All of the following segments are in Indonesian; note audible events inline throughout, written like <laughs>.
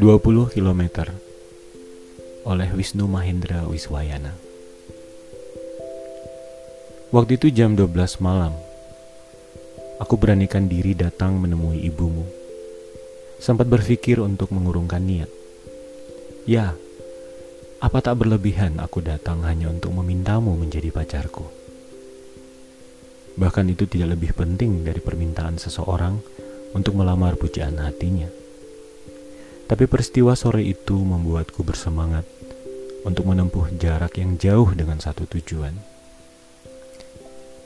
20 km oleh Wisnu Mahendra Wiswayana. Waktu itu jam 12 malam. Aku beranikan diri datang menemui ibumu. Sempat berpikir untuk mengurungkan niat. Ya, apa tak berlebihan aku datang hanya untuk memintamu menjadi pacarku? Bahkan itu tidak lebih penting dari permintaan seseorang untuk melamar pujaan hatinya. Tapi peristiwa sore itu membuatku bersemangat untuk menempuh jarak yang jauh dengan satu tujuan.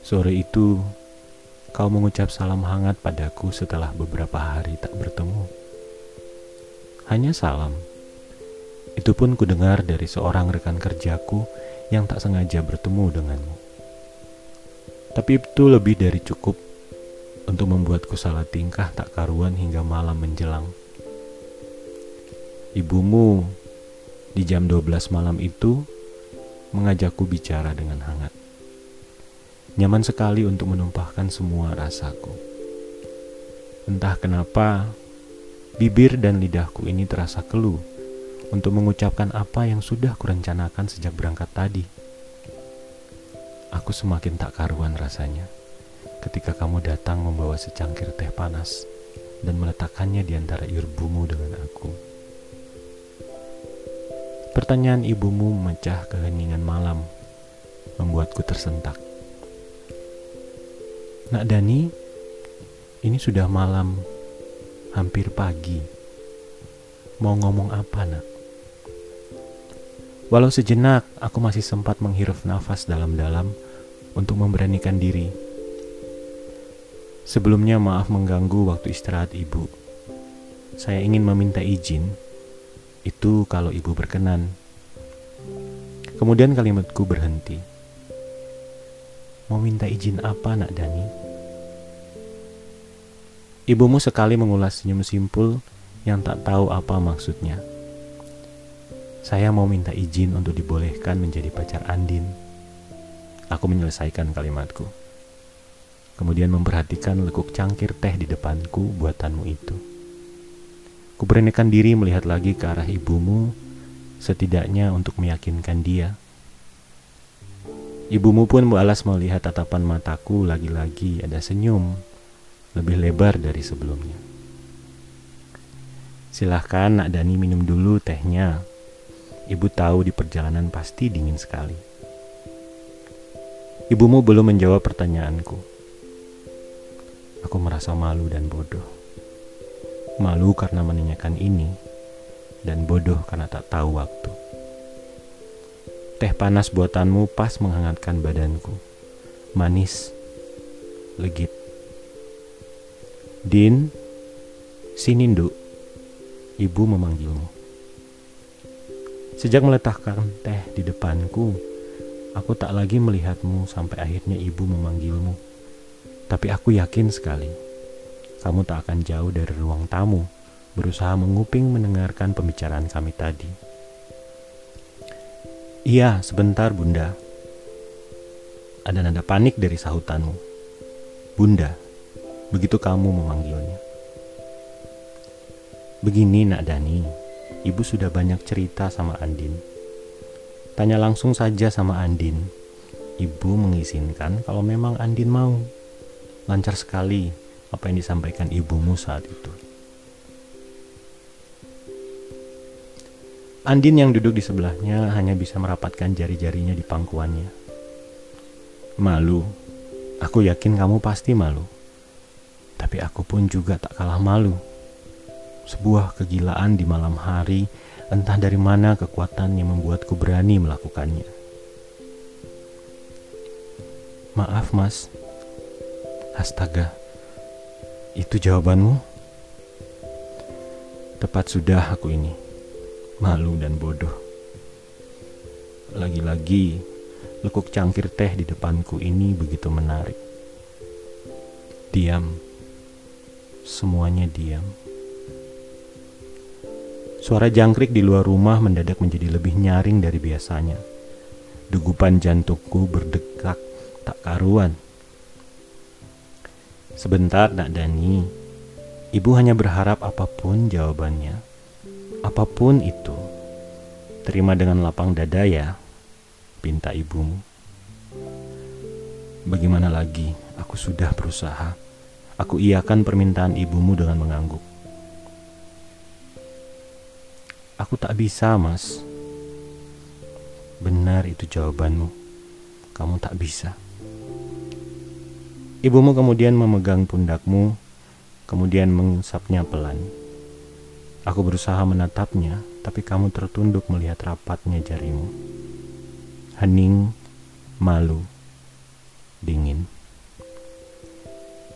Sore itu, kau mengucap salam hangat padaku setelah beberapa hari tak bertemu. Hanya salam. Itu pun kudengar dari seorang rekan kerjaku yang tak sengaja bertemu denganmu. Tapi itu lebih dari cukup untuk membuatku salah tingkah tak karuan hingga malam menjelang. Ibumu di jam 12 malam itu mengajakku bicara dengan hangat. Nyaman sekali untuk menumpahkan semua rasaku. Entah kenapa, bibir dan lidahku ini terasa keluh untuk mengucapkan apa yang sudah kurencanakan sejak berangkat tadi. Aku semakin tak karuan rasanya ketika kamu datang membawa secangkir teh panas dan meletakkannya di antara irbumu dengan aku. Pertanyaan ibumu memecah keheningan malam, membuatku tersentak. Nak Dani, ini sudah malam, hampir pagi. Mau ngomong apa, nak? Walau sejenak aku masih sempat menghirup nafas dalam-dalam untuk memberanikan diri. Sebelumnya maaf mengganggu waktu istirahat ibu. Saya ingin meminta izin itu kalau ibu berkenan. Kemudian kalimatku berhenti. Mau minta izin apa nak Dani? Ibumu sekali mengulas senyum simpul yang tak tahu apa maksudnya. Saya mau minta izin untuk dibolehkan menjadi pacar Andin. Aku menyelesaikan kalimatku. Kemudian memperhatikan lekuk cangkir teh di depanku buatanmu itu. Kuberanikan diri melihat lagi ke arah ibumu, setidaknya untuk meyakinkan dia. Ibumu pun balas melihat tatapan mataku lagi-lagi ada senyum, lebih lebar dari sebelumnya. Silahkan nak Dani minum dulu tehnya. Ibu tahu di perjalanan pasti dingin sekali. Ibumu belum menjawab pertanyaanku. Aku merasa malu dan bodoh. Malu karena menanyakan ini, dan bodoh karena tak tahu waktu. Teh panas buatanmu pas menghangatkan badanku. Manis, legit. Din, sini nduk. Ibu memanggilmu. Sejak meletakkan teh di depanku, aku tak lagi melihatmu sampai akhirnya ibu memanggilmu. Tapi aku yakin sekali kamu tak akan jauh dari ruang tamu, berusaha menguping mendengarkan pembicaraan kami tadi. Iya, sebentar bunda. Ada nada panik dari sahutanmu. Bunda, begitu kamu memanggilnya. Begini nak Dani, ibu sudah banyak cerita sama Andin. Tanya langsung saja sama Andin. Ibu mengizinkan kalau memang Andin mau. Lancar sekali, apa yang disampaikan ibumu saat itu. Andin yang duduk di sebelahnya hanya bisa merapatkan jari-jarinya di pangkuannya. Malu, aku yakin kamu pasti malu. Tapi aku pun juga tak kalah malu. Sebuah kegilaan di malam hari, entah dari mana kekuatan yang membuatku berani melakukannya. Maaf, Mas. Astaga. Itu jawabanmu? Tepat sudah aku ini. Malu dan bodoh. Lagi-lagi, lekuk cangkir teh di depanku ini begitu menarik. Diam. Semuanya diam. Suara jangkrik di luar rumah mendadak menjadi lebih nyaring dari biasanya. Degupan jantungku berdetak tak karuan. Sebentar, Nak Dani. Ibu hanya berharap apa pun jawabannya. Apa pun itu, terima dengan lapang dada ya, pinta ibumu. Bagaimana lagi, aku sudah berusaha. Aku iakan permintaan ibumu dengan mengangguk. Aku tak bisa, Mas. Benar itu jawabanmu. Kamu tak bisa. Ibumu kemudian memegang pundakmu, kemudian mengusapnya pelan. Aku berusaha menatapnya, tapi kamu tertunduk melihat rapatnya jarimu. Hening, malu, dingin.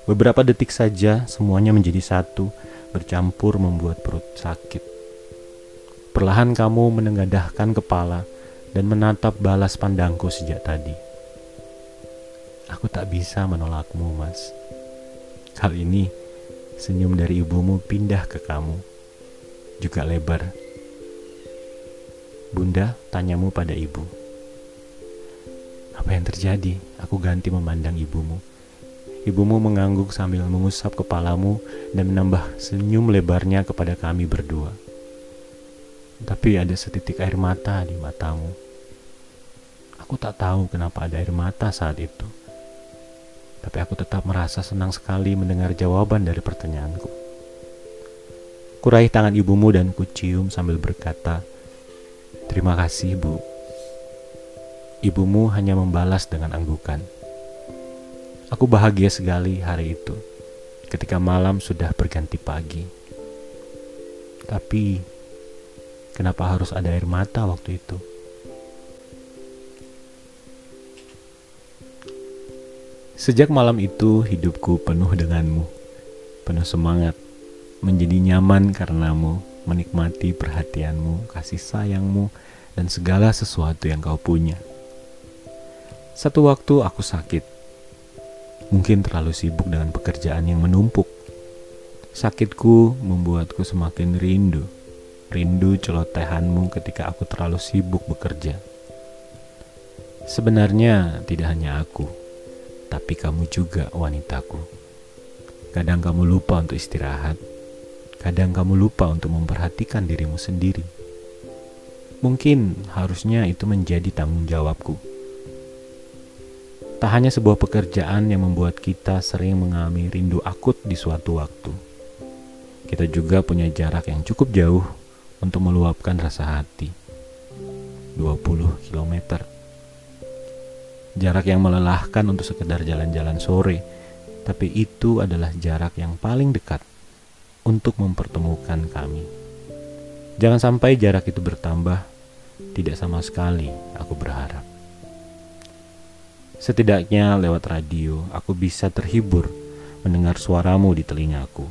Beberapa detik saja semuanya menjadi satu, bercampur membuat perut sakit. Perlahan kamu menengadahkan kepala dan menatap balas pandangku sejak tadi. Aku tak bisa menolakmu, Mas. Kali ini, senyum dari ibumu pindah ke kamu juga lebar. Bunda tanyamu pada ibu. Apa yang terjadi? Aku ganti memandang ibumu. Ibumu mengangguk sambil mengusap kepalamu dan menambah senyum lebarnya kepada kami berdua. Tapi ada setitik air mata di matamu. Aku tak tahu kenapa ada air mata saat itu. Tapi aku tetap merasa senang sekali mendengar jawaban dari pertanyaanku. Kuraih tangan ibumu dan kucium sambil berkata, Terima kasih, Bu. Ibumu hanya membalas dengan anggukan. Aku bahagia sekali hari itu, ketika malam sudah berganti pagi. Tapi, kenapa harus ada air mata waktu itu? Sejak malam itu, hidupku penuh denganmu, penuh semangat menjadi nyaman karenamu, menikmati perhatianmu, kasih sayangmu, dan segala sesuatu yang kau punya. Satu waktu aku sakit, mungkin terlalu sibuk dengan pekerjaan yang menumpuk. Sakitku membuatku semakin rindu, rindu celotehanmu ketika aku terlalu sibuk bekerja. Sebenarnya tidak hanya aku, tapi kamu juga wanitaku. Kadang kamu lupa untuk istirahat, Kadang kamu lupa untuk memperhatikan dirimu sendiri. Mungkin harusnya itu menjadi tanggung jawabku. Tak hanya sebuah pekerjaan yang membuat kita sering mengalami rindu akut di suatu waktu. Kita juga punya jarak yang cukup jauh untuk meluapkan rasa hati. 20 km. Jarak yang melelahkan untuk sekedar jalan-jalan sore, tapi itu adalah jarak yang paling dekat untuk mempertemukan kami. Jangan sampai jarak itu bertambah, tidak sama sekali aku berharap. Setidaknya lewat radio, aku bisa terhibur mendengar suaramu di telingaku.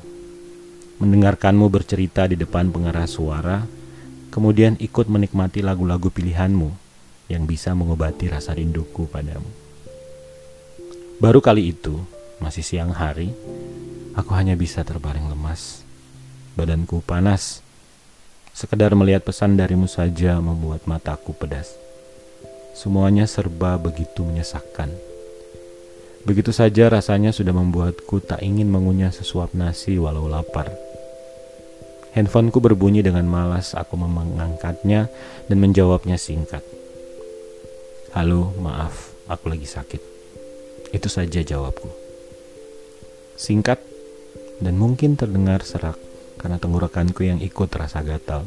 Mendengarkanmu bercerita di depan pengeras suara, kemudian ikut menikmati lagu-lagu pilihanmu yang bisa mengobati rasa rinduku padamu. Baru kali itu, masih siang hari, aku hanya bisa terbaring lemas badanku panas. Sekedar melihat pesan darimu saja membuat mataku pedas. Semuanya serba begitu menyesakkan. Begitu saja rasanya sudah membuatku tak ingin mengunyah sesuap nasi walau lapar. Handphoneku berbunyi dengan malas, aku mengangkatnya dan menjawabnya singkat. Halo, maaf, aku lagi sakit. Itu saja jawabku. Singkat dan mungkin terdengar serak karena tenggorokanku yang ikut terasa gatal.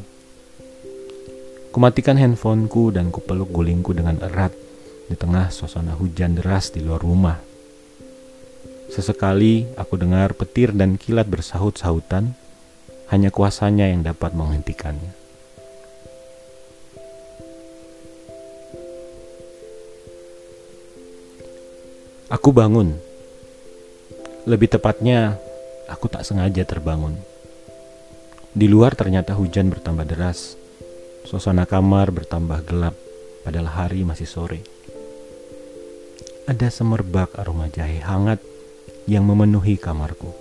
Kumatikan handphoneku dan kupeluk gulingku dengan erat di tengah suasana hujan deras di luar rumah. Sesekali aku dengar petir dan kilat bersahut-sahutan, hanya kuasanya yang dapat menghentikannya. Aku bangun. Lebih tepatnya, aku tak sengaja terbangun. Di luar ternyata hujan bertambah deras. Suasana kamar bertambah gelap, padahal hari masih sore. Ada semerbak aroma jahe hangat yang memenuhi kamarku.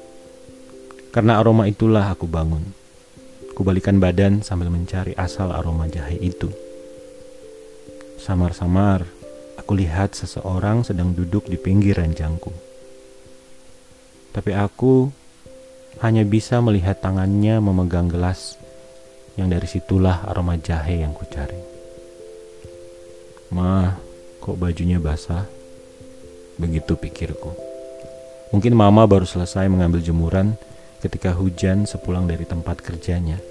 Karena aroma itulah aku bangun. Kubalikan badan sambil mencari asal aroma jahe itu. Samar-samar, aku lihat seseorang sedang duduk di pinggir ranjangku. Tapi aku hanya bisa melihat tangannya memegang gelas yang dari situlah aroma jahe yang kucari. Ma, kok bajunya basah? Begitu pikirku. Mungkin mama baru selesai mengambil jemuran ketika hujan sepulang dari tempat kerjanya.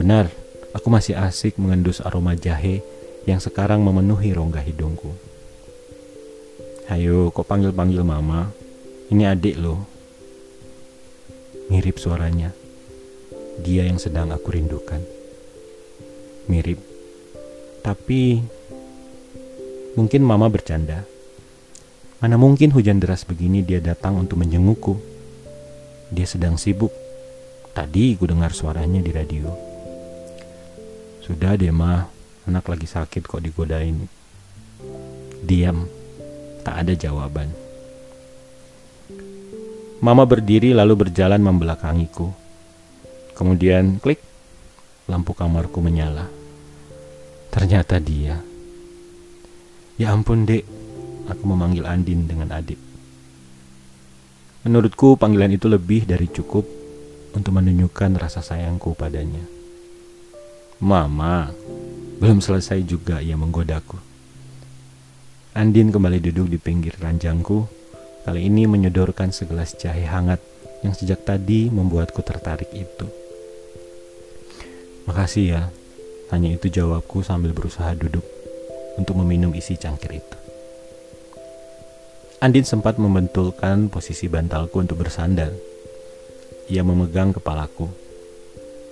Benar, aku masih asik mengendus aroma jahe yang sekarang memenuhi rongga hidungku. Ayo, kok panggil-panggil mama? Ini adik loh. Mirip suaranya. Dia yang sedang aku rindukan. Mirip. Tapi mungkin mama bercanda. Mana mungkin hujan deras begini dia datang untuk menjengukku. Dia sedang sibuk. Tadi ku dengar suaranya di radio. Sudah deh mah, anak lagi sakit kok digodain. Diam, tak ada jawaban. Mama berdiri lalu berjalan membelakangiku. Kemudian klik, lampu kamarku menyala. Ternyata dia. Ya ampun dek, aku memanggil Andin dengan adik. Menurutku panggilan itu lebih dari cukup untuk menunjukkan rasa sayangku padanya. Mama, belum selesai juga ia menggodaku. Andin kembali duduk di pinggir ranjangku, kali ini menyodorkan segelas jahe hangat yang sejak tadi membuatku tertarik itu. Makasih ya, hanya itu jawabku sambil berusaha duduk untuk meminum isi cangkir itu. Andin sempat membentulkan posisi bantalku untuk bersandar. Ia memegang kepalaku.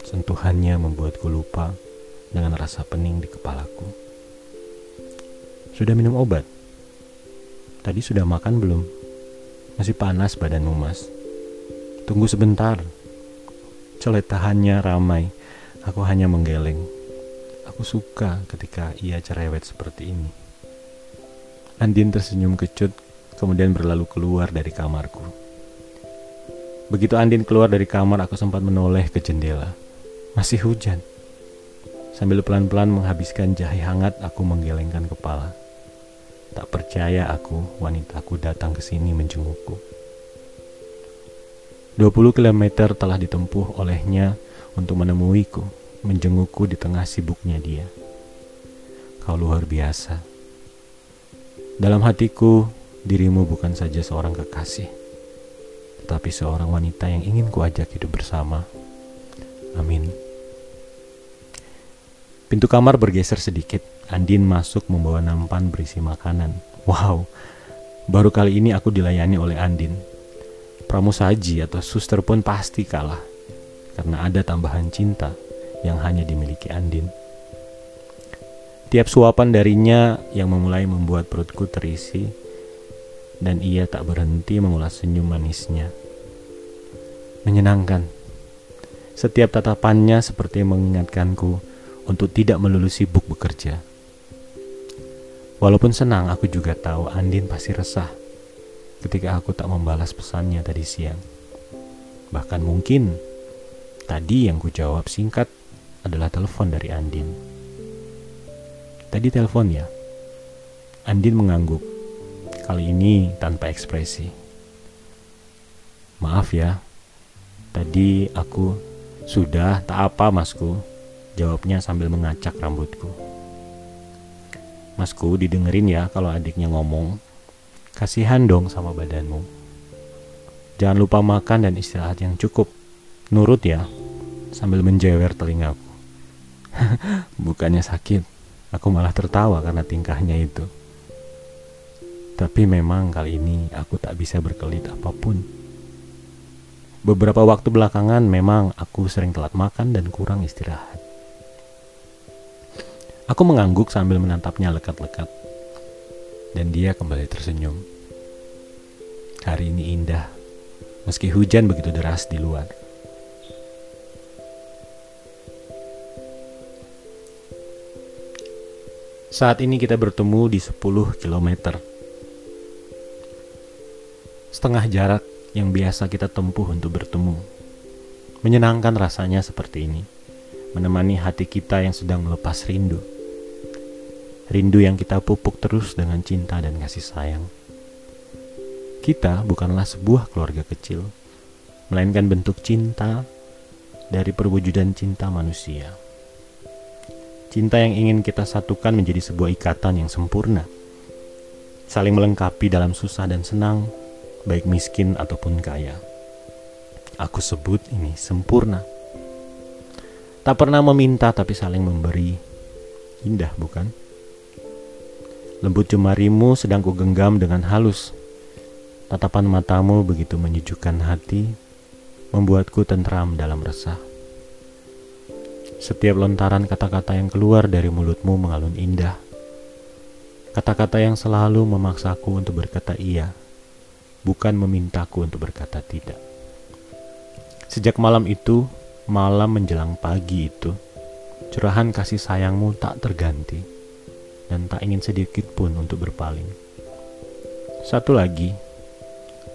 Sentuhannya membuatku lupa dengan rasa pening di kepalaku. Sudah minum obat? Tadi sudah makan belum? Masih panas badanmu, Mas. Tunggu sebentar. Celetahannya ramai. Aku hanya menggeleng. Aku suka ketika ia cerewet seperti ini. Andin tersenyum kecut kemudian berlalu keluar dari kamarku. Begitu Andin keluar dari kamar, aku sempat menoleh ke jendela. Masih hujan. Sambil pelan-pelan menghabiskan jahe hangat, aku menggelengkan kepala. Tak percaya aku, wanitaku datang ke sini menjengukku. 20 km telah ditempuh olehnya untuk menemuiku, menjengukku di tengah sibuknya dia. Kau luar biasa. Dalam hatiku, dirimu bukan saja seorang kekasih, tetapi seorang wanita yang ingin kuajak hidup bersama. Amin. Pintu kamar bergeser sedikit. Andin masuk membawa nampan berisi makanan. Wow, baru kali ini aku dilayani oleh Andin. Pramusaji atau suster pun pasti kalah, karena ada tambahan cinta yang hanya dimiliki Andin. Tiap suapan darinya yang memulai membuat perutku terisi dan ia tak berhenti mengulas senyum manisnya. Menyenangkan. Setiap tatapannya seperti mengingatkanku untuk tidak melulu sibuk bekerja. Walaupun senang, aku juga tahu Andin pasti resah ketika aku tak membalas pesannya tadi siang. Bahkan mungkin tadi yang ku jawab singkat adalah telepon dari Andin. Tadi telepon ya. Andin mengangguk Kali ini tanpa ekspresi. Maaf ya, tadi aku sudah tak apa masku, jawabnya sambil mengacak rambutku. Masku didengerin ya kalau adiknya ngomong. Kasihan dong sama badanmu. Jangan lupa makan dan istirahat yang cukup. Nurut ya, sambil menjewer telingaku. <laughs> Bukannya sakit, aku malah tertawa karena tingkahnya itu. Tapi memang kali ini aku tak bisa berkelit apa pun. Beberapa waktu belakangan memang aku sering telat makan dan kurang istirahat. Aku mengangguk sambil menatapnya lekat-lekat. Dan dia kembali tersenyum. Hari ini indah, meski hujan begitu deras di luar. Saat ini kita bertemu di 10 kilometer setengah jarak yang biasa kita tempuh untuk bertemu. Menyenangkan rasanya seperti ini, menemani hati kita yang sedang melepas rindu. Rindu yang kita pupuk terus dengan cinta dan kasih sayang. Kita bukanlah sebuah keluarga kecil, melainkan bentuk cinta dari perwujudan cinta manusia. Cinta yang ingin kita satukan menjadi sebuah ikatan yang sempurna, saling melengkapi dalam susah dan senang, baik miskin ataupun kaya. Aku sebut ini sempurna. Tak pernah meminta tapi saling memberi. Indah bukan? Lembut jemarimu sedang ku genggam dengan halus. Tatapan matamu begitu menyejukkan hati, membuatku tentram dalam resah. Setiap lontaran kata-kata yang keluar dari mulutmu mengalun indah. Kata-kata yang selalu memaksaku untuk berkata iya, bukan memintaku untuk berkata tidak. Sejak malam itu, malam menjelang pagi itu, curahan kasih sayangmu tak terganti dan tak ingin sedikit pun untuk berpaling. Satu lagi,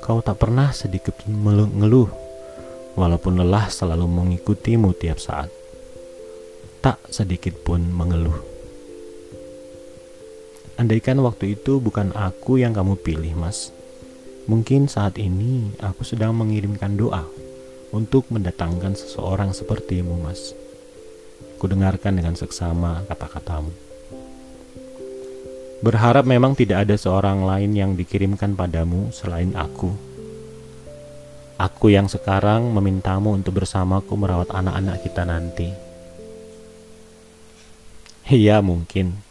kau tak pernah sedikit mengeluh, walaupun lelah selalu mengikutimu tiap saat tak sedikit pun mengeluh. Andaikan waktu itu bukan aku yang kamu pilih, Mas. Mungkin saat ini aku sedang mengirimkan doa untuk mendatangkan seseorang sepertimu, Mas. Kudengarkan dengan seksama kata-katamu. Berharap memang tidak ada seorang lain yang dikirimkan padamu selain aku. Aku yang sekarang memintamu untuk bersamaku merawat anak-anak kita nanti. Iya mungkin.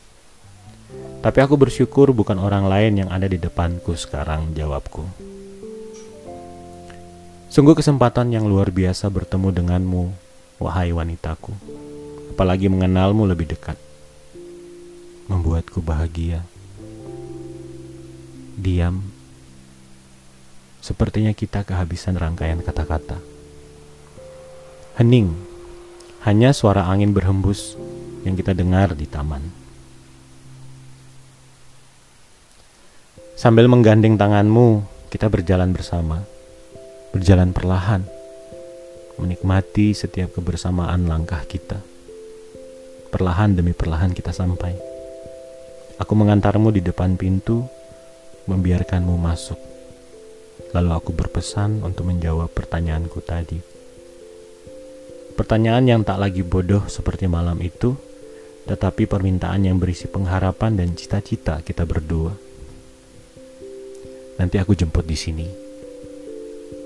Tapi aku bersyukur bukan orang lain yang ada di depanku sekarang jawabku. Sungguh kesempatan yang luar biasa bertemu denganmu, wahai wanitaku. Apalagi mengenalmu lebih dekat. Membuatku bahagia. Diam. Sepertinya kita kehabisan rangkaian kata-kata. Hening. Hanya suara angin berhembus yang kita dengar di taman. Sambil menggandeng tanganmu, kita berjalan bersama, berjalan perlahan, menikmati setiap kebersamaan langkah kita. Perlahan demi perlahan kita sampai. Aku mengantarmu di depan pintu, membiarkanmu masuk. Lalu aku berpesan untuk menjawab pertanyaanku tadi. Pertanyaan yang tak lagi bodoh seperti malam itu, tetapi permintaan yang berisi pengharapan dan cita-cita kita berdua. Nanti aku jemput di sini.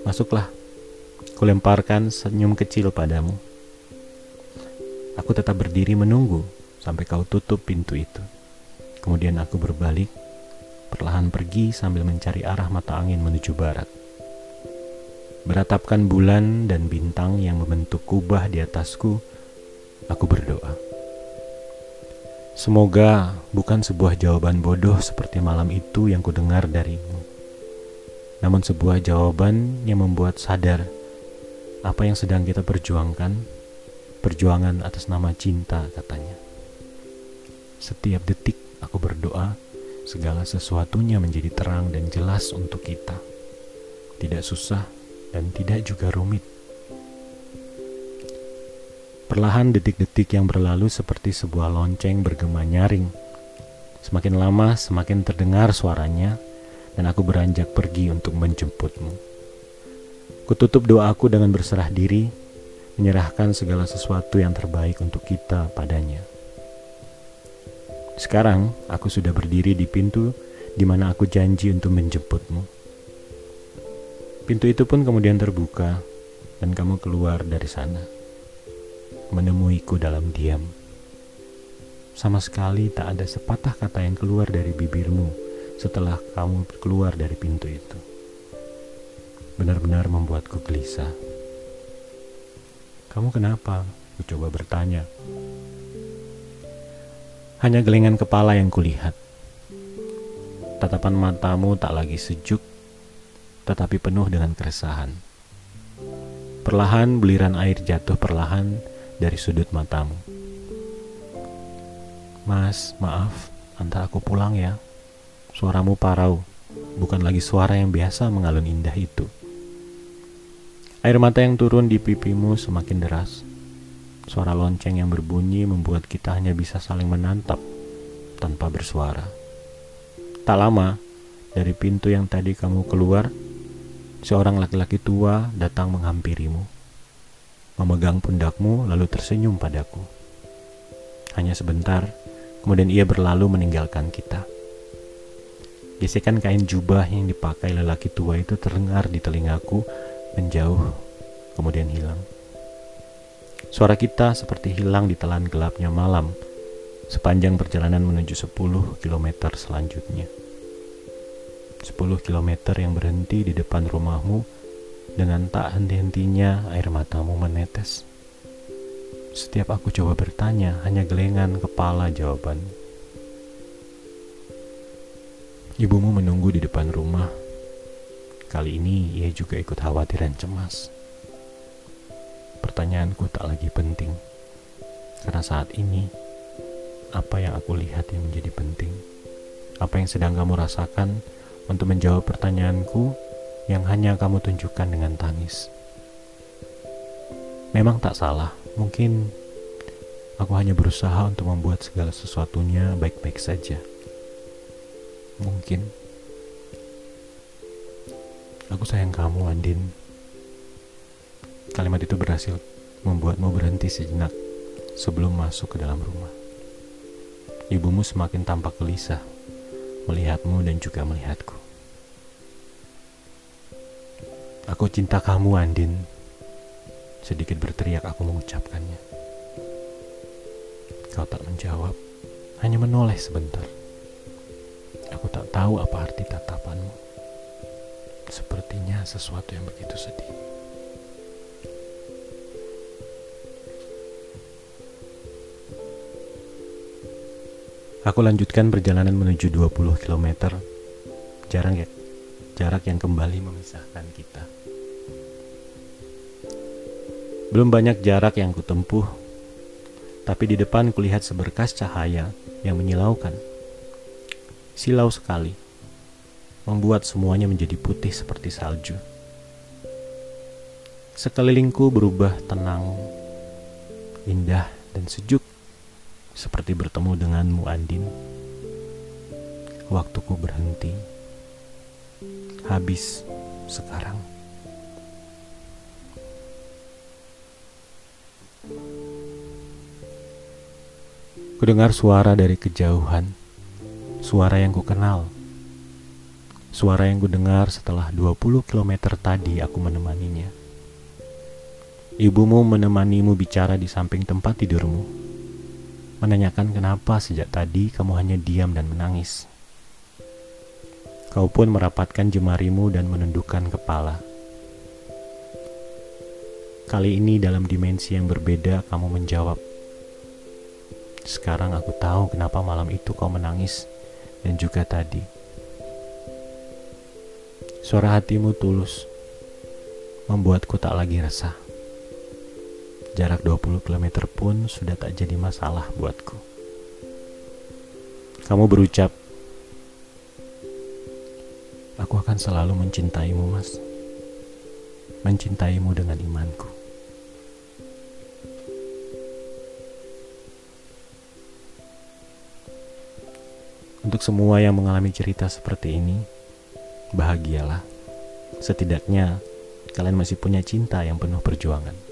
Masuklah. Kulemparkan senyum kecil padamu. Aku tetap berdiri menunggu sampai kau tutup pintu itu. Kemudian aku berbalik, perlahan pergi sambil mencari arah mata angin menuju barat. Beratapkan bulan dan bintang yang membentuk kubah di atasku, aku berdoa. Semoga bukan sebuah jawaban bodoh seperti malam itu yang kudengar darimu, namun sebuah jawaban yang membuat sadar apa yang sedang kita perjuangkan, perjuangan atas nama cinta katanya. Setiap detik aku berdoa, segala sesuatunya menjadi terang dan jelas untuk kita. Tidak susah dan tidak juga rumit. Perlahan detik-detik yang berlalu seperti sebuah lonceng bergema nyaring. Semakin lama semakin terdengar suaranya dan aku beranjak pergi untuk menjemputmu. Kututup doaku dengan berserah diri, menyerahkan segala sesuatu yang terbaik untuk kita padanya. Sekarang aku sudah berdiri di pintu di mana aku janji untuk menjemputmu. Pintu itu pun kemudian terbuka dan kamu keluar dari sana menemuiku dalam diam. Sama sekali tak ada sepatah kata yang keluar dari bibirmu setelah kamu keluar dari pintu itu. Benar-benar membuatku gelisah. Kamu kenapa? Ku coba bertanya. Hanya gelengan kepala yang kulihat. Tatapan matamu tak lagi sejuk, tetapi penuh dengan keresahan. Perlahan buliran air jatuh perlahan dari sudut matamu. Mas, maaf, antar aku pulang ya. Suaramu parau, bukan lagi suara yang biasa mengalun indah itu. Air mata yang turun di pipimu semakin deras. Suara lonceng yang berbunyi membuat kita hanya bisa saling menatap tanpa bersuara. Tak lama, dari pintu yang tadi kamu keluar, seorang laki-laki tua datang menghampirimu memegang pundakmu lalu tersenyum padaku. Hanya sebentar, kemudian ia berlalu meninggalkan kita. Gesekan kain jubah yang dipakai lelaki tua itu terdengar di telingaku menjauh, kemudian hilang. Suara kita seperti hilang di telan gelapnya malam sepanjang perjalanan menuju 10 km selanjutnya. 10 km yang berhenti di depan rumahmu dengan tak henti-hentinya air matamu menetes. Setiap aku coba bertanya, hanya gelengan kepala jawaban. Ibumu menunggu di depan rumah. Kali ini ia juga ikut khawatir dan cemas. Pertanyaanku tak lagi penting. Karena saat ini, apa yang aku lihat yang menjadi penting? Apa yang sedang kamu rasakan untuk menjawab pertanyaanku yang hanya kamu tunjukkan dengan tangis. Memang tak salah, mungkin aku hanya berusaha untuk membuat segala sesuatunya baik-baik saja. Mungkin aku sayang kamu, Andin. Kalimat itu berhasil membuatmu berhenti sejenak sebelum masuk ke dalam rumah. Ibumu semakin tampak gelisah melihatmu dan juga melihatku. Aku cinta kamu, Andin. Sedikit berteriak aku mengucapkannya. Kau tak menjawab, hanya menoleh sebentar. Aku tak tahu apa arti tatapanmu. Sepertinya sesuatu yang begitu sedih. Aku lanjutkan perjalanan menuju 20 km. Jarang ya, jarak yang kembali memisahkan kita. Belum banyak jarak yang kutempuh, tapi di depan kulihat seberkas cahaya yang menyilaukan. Silau sekali, membuat semuanya menjadi putih seperti salju. Sekelilingku berubah tenang, indah, dan sejuk, seperti bertemu denganmu, Andin. Waktuku berhenti, habis sekarang. Kudengar suara dari kejauhan, suara yang kukenal. Suara yang kudengar setelah 20 km tadi aku menemaninya. Ibumu menemanimu bicara di samping tempat tidurmu. Menanyakan kenapa sejak tadi kamu hanya diam dan menangis. Kau pun merapatkan jemarimu dan menundukkan kepala. Kali ini dalam dimensi yang berbeda kamu menjawab, sekarang aku tahu kenapa malam itu kau menangis dan juga tadi. Suara hatimu tulus, membuatku tak lagi resah. Jarak 20 km pun sudah tak jadi masalah buatku. Kamu berucap, Aku akan selalu mencintaimu, Mas. Mencintaimu dengan imanku. Untuk semua yang mengalami cerita seperti ini, bahagialah. Setidaknya kalian masih punya cinta yang penuh perjuangan.